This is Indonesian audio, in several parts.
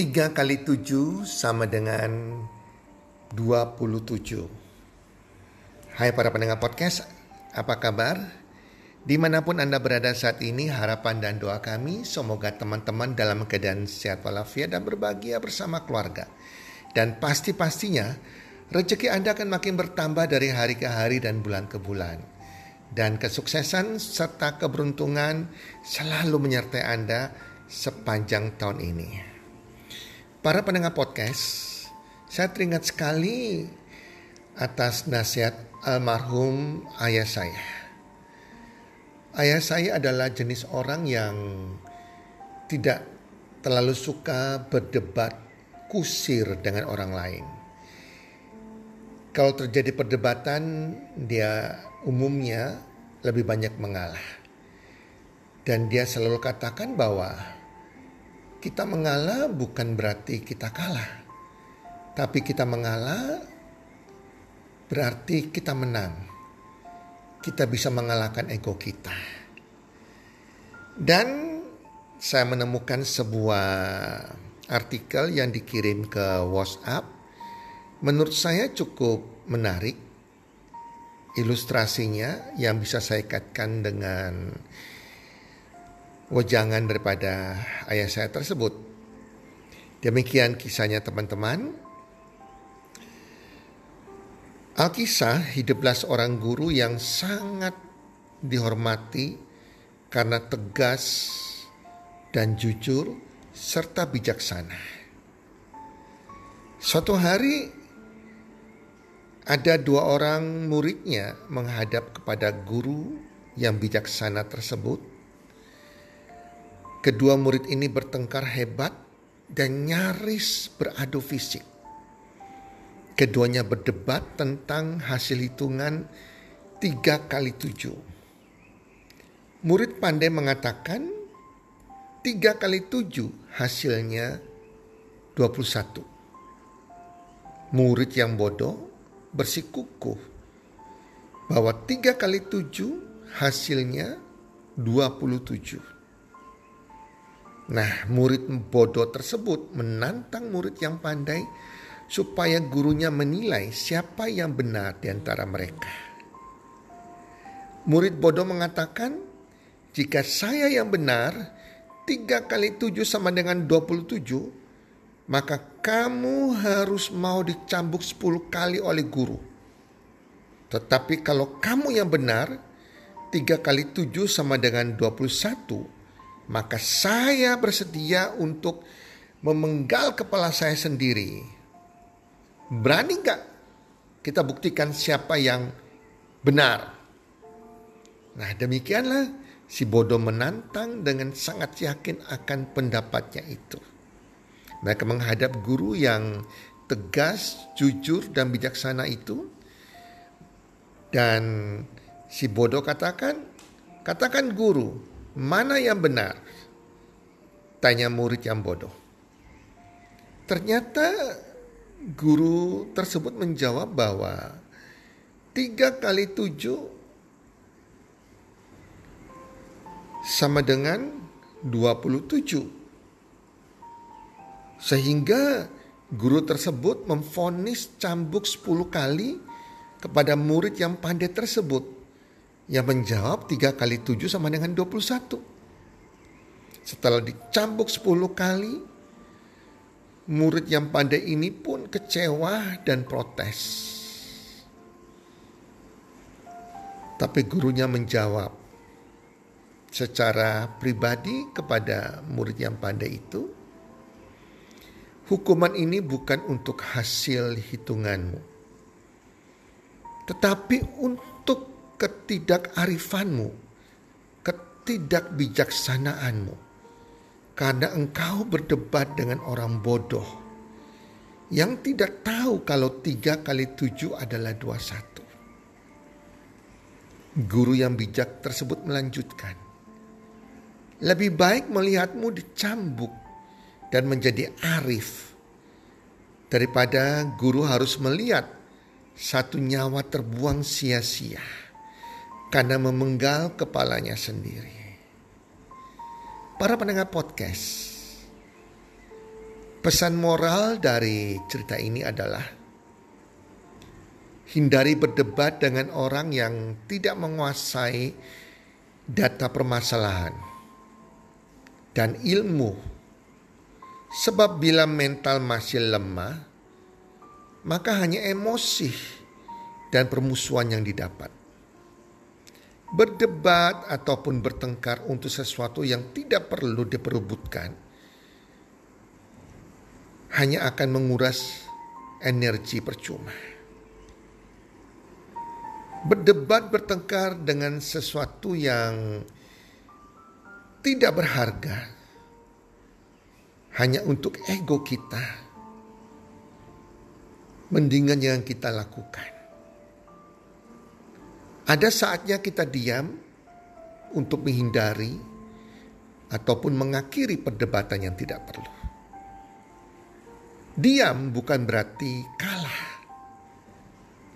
3 kali 7 sama dengan 27. Hai para pendengar podcast, apa kabar? Di mana pun Anda berada saat ini, harapan dan doa kami semoga teman-teman dalam keadaan sehat walafiat dan berbahagia bersama keluarga. Dan pasti-pastinya rezeki Anda akan makin bertambah dari hari ke hari dan bulan ke bulan. Dan kesuksesan serta keberuntungan selalu menyertai Anda sepanjang tahun ini. Para pendengar podcast, saya teringat sekali atas nasihat almarhum ayah saya. Ayah saya adalah jenis orang yang tidak terlalu suka berdebat kusir dengan orang lain. Kalau terjadi perdebatan, dia umumnya lebih banyak mengalah. Dan dia selalu katakan bahwa kita mengalah bukan berarti kita kalah. Tapi kita mengalah berarti kita menang. Kita bisa mengalahkan ego kita. Dan saya menemukan sebuah artikel yang dikirim ke WhatsApp. Menurut saya cukup menarik. Ilustrasinya yang bisa saya kaitkan dengan wejangan daripada ayah saya tersebut. Demikian kisahnya teman-teman. Alkisah hiduplah seorang guru yang sangat dihormati karena tegas dan jujur serta bijaksana. Suatu hari ada dua orang muridnya menghadap kepada guru yang bijaksana tersebut Kedua murid ini bertengkar hebat dan nyaris beradu fisik. Keduanya berdebat tentang hasil hitungan tiga kali tujuh. Murid pandai mengatakan tiga kali tujuh hasilnya dua puluh satu. Murid yang bodoh bersikukuh bahwa tiga kali tujuh hasilnya dua puluh tujuh. Nah, murid bodoh tersebut menantang murid yang pandai supaya gurunya menilai siapa yang benar di antara mereka. Murid bodoh mengatakan, jika saya yang benar, tiga kali tujuh sama dengan dua puluh tujuh, maka kamu harus mau dicambuk sepuluh kali oleh guru. Tetapi kalau kamu yang benar, tiga kali tujuh sama dengan dua puluh satu, maka saya bersedia untuk memenggal kepala saya sendiri. Berani nggak kita buktikan siapa yang benar? Nah demikianlah si bodoh menantang dengan sangat yakin akan pendapatnya itu. Mereka menghadap guru yang tegas, jujur, dan bijaksana itu. Dan si bodoh katakan, katakan guru, Mana yang benar? Tanya murid yang bodoh. Ternyata guru tersebut menjawab bahwa tiga kali tujuh sama dengan dua puluh tujuh. Sehingga guru tersebut memfonis cambuk sepuluh kali kepada murid yang pandai tersebut yang menjawab 3 kali 7 sama dengan 21. Setelah dicambuk 10 kali, murid yang pandai ini pun kecewa dan protes. Tapi gurunya menjawab secara pribadi kepada murid yang pandai itu, hukuman ini bukan untuk hasil hitunganmu, tetapi untuk ketidakarifanmu, ketidakbijaksanaanmu, karena engkau berdebat dengan orang bodoh yang tidak tahu kalau tiga kali tujuh adalah dua satu. Guru yang bijak tersebut melanjutkan, lebih baik melihatmu dicambuk dan menjadi arif daripada guru harus melihat satu nyawa terbuang sia-sia karena memenggal kepalanya sendiri. Para pendengar podcast, Pesan moral dari cerita ini adalah hindari berdebat dengan orang yang tidak menguasai data permasalahan dan ilmu. Sebab bila mental masih lemah, maka hanya emosi dan permusuhan yang didapat berdebat ataupun bertengkar untuk sesuatu yang tidak perlu diperebutkan hanya akan menguras energi percuma. Berdebat bertengkar dengan sesuatu yang tidak berharga hanya untuk ego kita. Mendingan yang kita lakukan. Ada saatnya kita diam untuk menghindari ataupun mengakhiri perdebatan yang tidak perlu. Diam bukan berarti kalah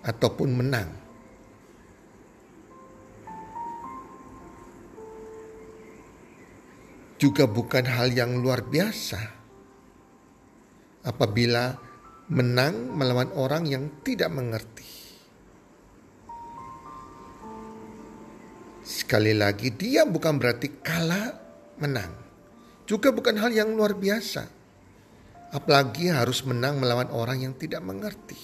ataupun menang. Juga bukan hal yang luar biasa apabila menang melawan orang yang tidak mengerti. Sekali lagi, dia bukan berarti kalah menang. Juga bukan hal yang luar biasa. Apalagi harus menang melawan orang yang tidak mengerti.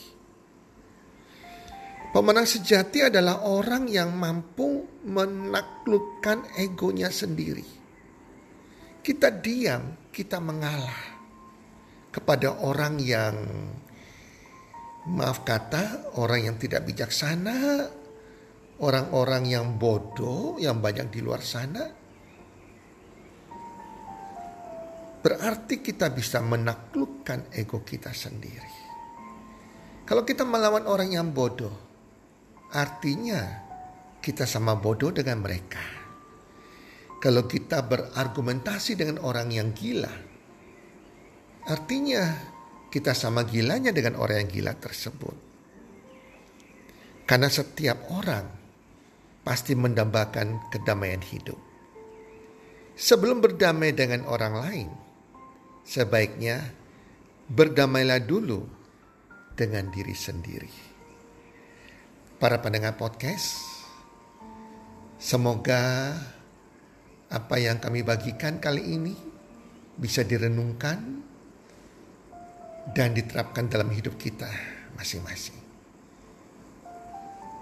Pemenang sejati adalah orang yang mampu menaklukkan egonya sendiri. Kita diam, kita mengalah kepada orang yang maaf kata, orang yang tidak bijaksana, orang-orang yang bodoh yang banyak di luar sana, berarti kita bisa menaklukkan ego kita sendiri. Kalau kita melawan orang yang bodoh, artinya kita sama bodoh dengan mereka. Kalau kita berargumentasi dengan orang yang gila, artinya kita sama gilanya dengan orang yang gila tersebut. Karena setiap orang pasti mendambakan kedamaian hidup. Sebelum berdamai dengan orang lain, sebaiknya berdamailah dulu dengan diri sendiri. Para pendengar podcast, semoga apa yang kami bagikan kali ini bisa direnungkan dan diterapkan dalam hidup kita masing-masing.